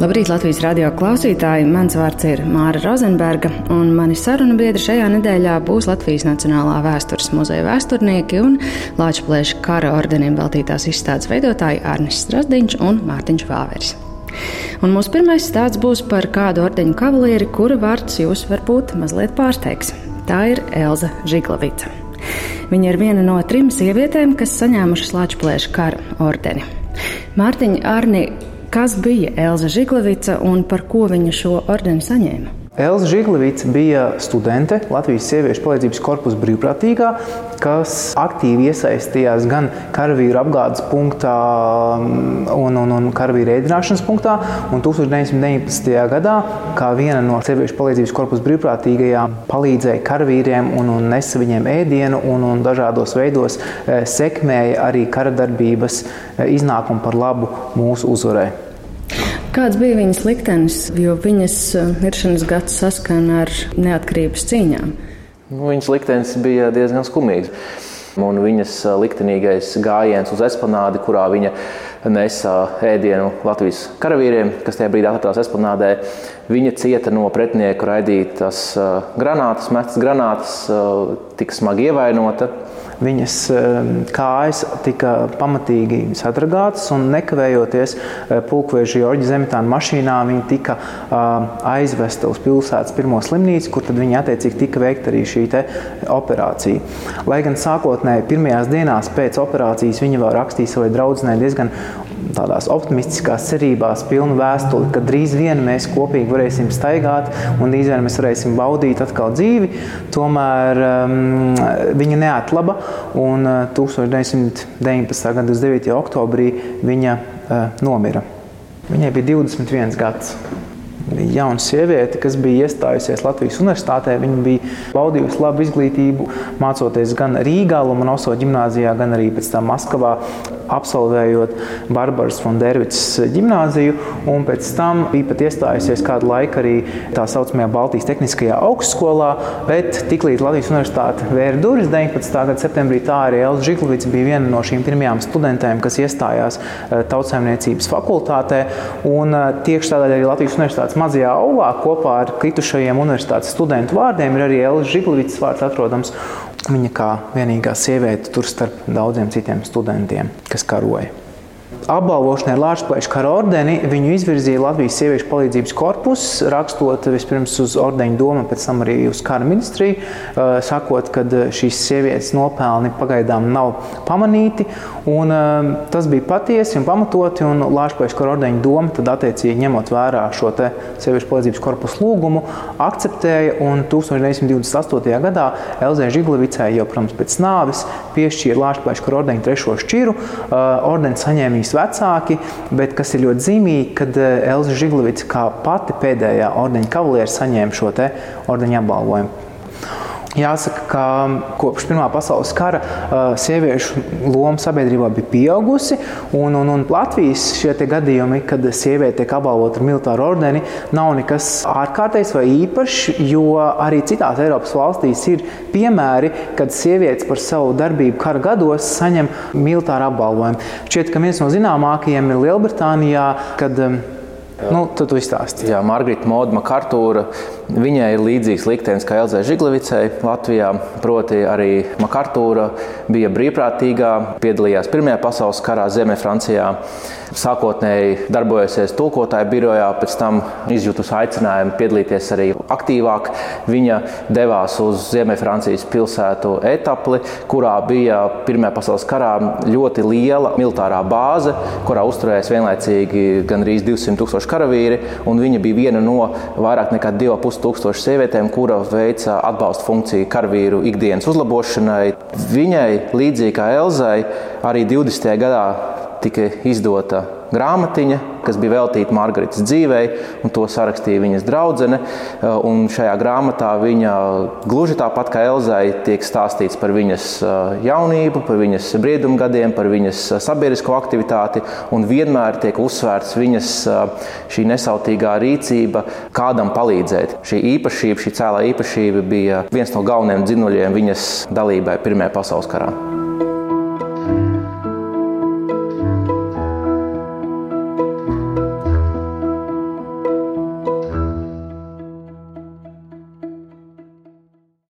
Labrīt, Latvijas radio klausītāji! Mans vārds ir Māra Rozenberga, un mani sarunu biedri šajā nedēļā būs Latvijas Nacionālā vēstures muzeja vēsturnieki un Lāčplēša kara ordenim veltītās izstādes veidotāji Arnis Strasdiņš un Mārtiņš Vāveris. Un mūsu pirmais stāsts būs par kādu ordeņu kavalieri, kura vārds jūs varbūt mazliet pārsteigs. Tā ir Elza Žiglavica. Viņa ir viena no trim sievietēm, kas saņēmušas Lāčplēša kara ordeni. Mārtiņa Arni, Kas bija Elza Žiglavica un par ko viņa šo ordeni saņēma? Elza Žiglevica bija studente Latvijas sieviešu palīdzības korpusa brīvprātīgā, kas aktīvi iesaistījās gan karavīru apgādes punktā mm, un, un, un karavīru ēdināšanas punktā. Un 1919. gadā, kā viena no sieviešu palīdzības korpusa brīvprātīgajām, palīdzēja karavīriem un, un nesa viņiem ēdienu un, un dažādos veidos eh, sekmēja arī karadarbības eh, iznākumu par labu mūsu uzvarai. Kāds bija viņas liktenis, jo viņas eh, miršanas gads saskana ar neatkarības cīņām? Nu, viņas liktenis bija diezgan skumīgs. Un viņas eh, liktenīgais gājiens uz esplanādi, kurā viņa nesa ēdienu Latvijas karavīriem, kas tajā brīdī atradās esplanādē. Viņa cieta no pretinieku raidītas granātas, mestas granātas, tika smagi ievainota. Viņas kājas tika pamatīgi sadragātas un nekavējoties pulkveža Jorģa Zemitāna mašīnā viņa tika aizvesta uz pilsētas pirmo slimnīcu, kur tad viņa attiecīgi tika veikta arī šī operācija. Lai gan sākotnēji pirmajās dienās pēc operācijas viņa vēl rakstīja savai draudzenei diezgan tādās optimistiskās cerībās, pilnu vēstuli, ka drīz vien mēs kopīgi varēsim staigāt un drīz vien mēs varēsim baudīt atkal dzīvi. Tomēr um, viņa neatlaba un 1919. Uh, gada 9. oktobrī viņa uh, nomira. Viņai bija 21 gads jauna sieviete, kas bija iestājusies Latvijas universitātē. Viņa bija baudījusi labu izglītību, mācoties gan Rīgā, Lomonoso ģimnāzijā, gan arī pēc tam Maskavā absolvējot Barbaras Fondervicas ģimnāziju, un pēc tam bija pat iestājusies kādu laiku arī tā saucamajā Baltijas Tehniskajā augstskolā, bet tiklīdz Latvijas Universitāte vēra durvis 19. gada septembrī, tā arī Elza Žiglovica bija viena no šīm pirmajām studentēm, kas iestājās eh, tautsēmniecības fakultātē, un eh, tieši tādēļ arī Latvijas Universitātes mazajā aulā kopā ar kritušajiem universitātes studentu vārdiem ir arī Elza Žiglovicas vārds atrodams. Viņa kā vienīgā sieviete tur starp daudziem citiem studentiem, kas karoja. Apbalvošanai Lāčplēša kara ordeni viņu izvirzīja Latvijas sieviešu palīdzības korpus, rakstot vispirms uz ordeņa domu, pēc tam arī uz kara ministriju, sakot, ka šīs sievietes nopelni pagaidām nav pamanīti. Un, tas bija patiesi un pamatoti, un Lāčplēša kara ordeņa doma tad attiecīgi ņemot vērā šo sieviešu palīdzības korpusu lūgumu, akceptēja un 1928. gadā Elzē Žiglavicai jau, protams, pēc nāves piešķīra Lāčplēša kara ordeņa trešo šķiru. Ordeni saņēma viņas vecāki, bet kas ir ļoti zīmīgi, kad eh, Elza Žiglovica kā pati pēdējā ordeņa kavalieris saņēma šo ordeņa apbalvojumu. Jāsaka, ka kopš Pirmā pasaules kara sieviešu loma sabiedrībā bija pieaugusi. Un, un, un Latvijas šie gadījumi, kad sieviete tiek apbalvota ar militāru ordeni, nav nekas ārkārtējs vai īpašs, jo arī citās Eiropas valstīs ir piemēri, kad sievietes par savu darbību kara gados saņem militāru apbalvojumu. Šķiet, ka viens no zināmākajiem ir Lielbritānijā, kad Nu, tad tu izstāsti. Jā, Margarita Moda Makartūra. Viņai ir līdzīgs liktenis kā Elzai Žiglevicai Latvijā. Proti, arī Makartūra bija brīvprātīgā, piedalījās Pirmajā pasaules karā Ziemeļfrancijā. Sākotnēji darbojusies tulkotāju birojā, pēc tam izjutusi aicinājumu piedalīties arī aktīvāk. Viņa devās uz Ziemeļfrancijas pilsētu Etapli, kurā bija Pirmajā pasaules karā ļoti liela militārā bāze, kurā uzturējās vienlaicīgi gandrīz 200 tūkstoši karavīri. Viņa bija viena no vairāk nekā 2,5 tūkstošu sievietēm, kura veica atbalsta funkciju karavīru ikdienas uzlabošanai. Viņai, līdzīgi kā Elzai, arī 20. gadā tika izdota grāmatiņa, kas bija veltīta Margaritas dzīvei, un to sarakstīja viņas draudzene. Uh, un šajā grāmatā viņa gluži tāpat kā Elzai tiek stāstīts par viņas uh, jaunību, par viņas briedumgadiem, par viņas sabiedrisko aktivitāti, un vienmēr tiek uzsvērts viņas šī nesautīgā rīcība, kādam palīdzēt. Šī īpašība, šī cēlā īpašība bija viens no galvenajiem dzinuļiem viņas dalībai Pirmajā pasaules karā.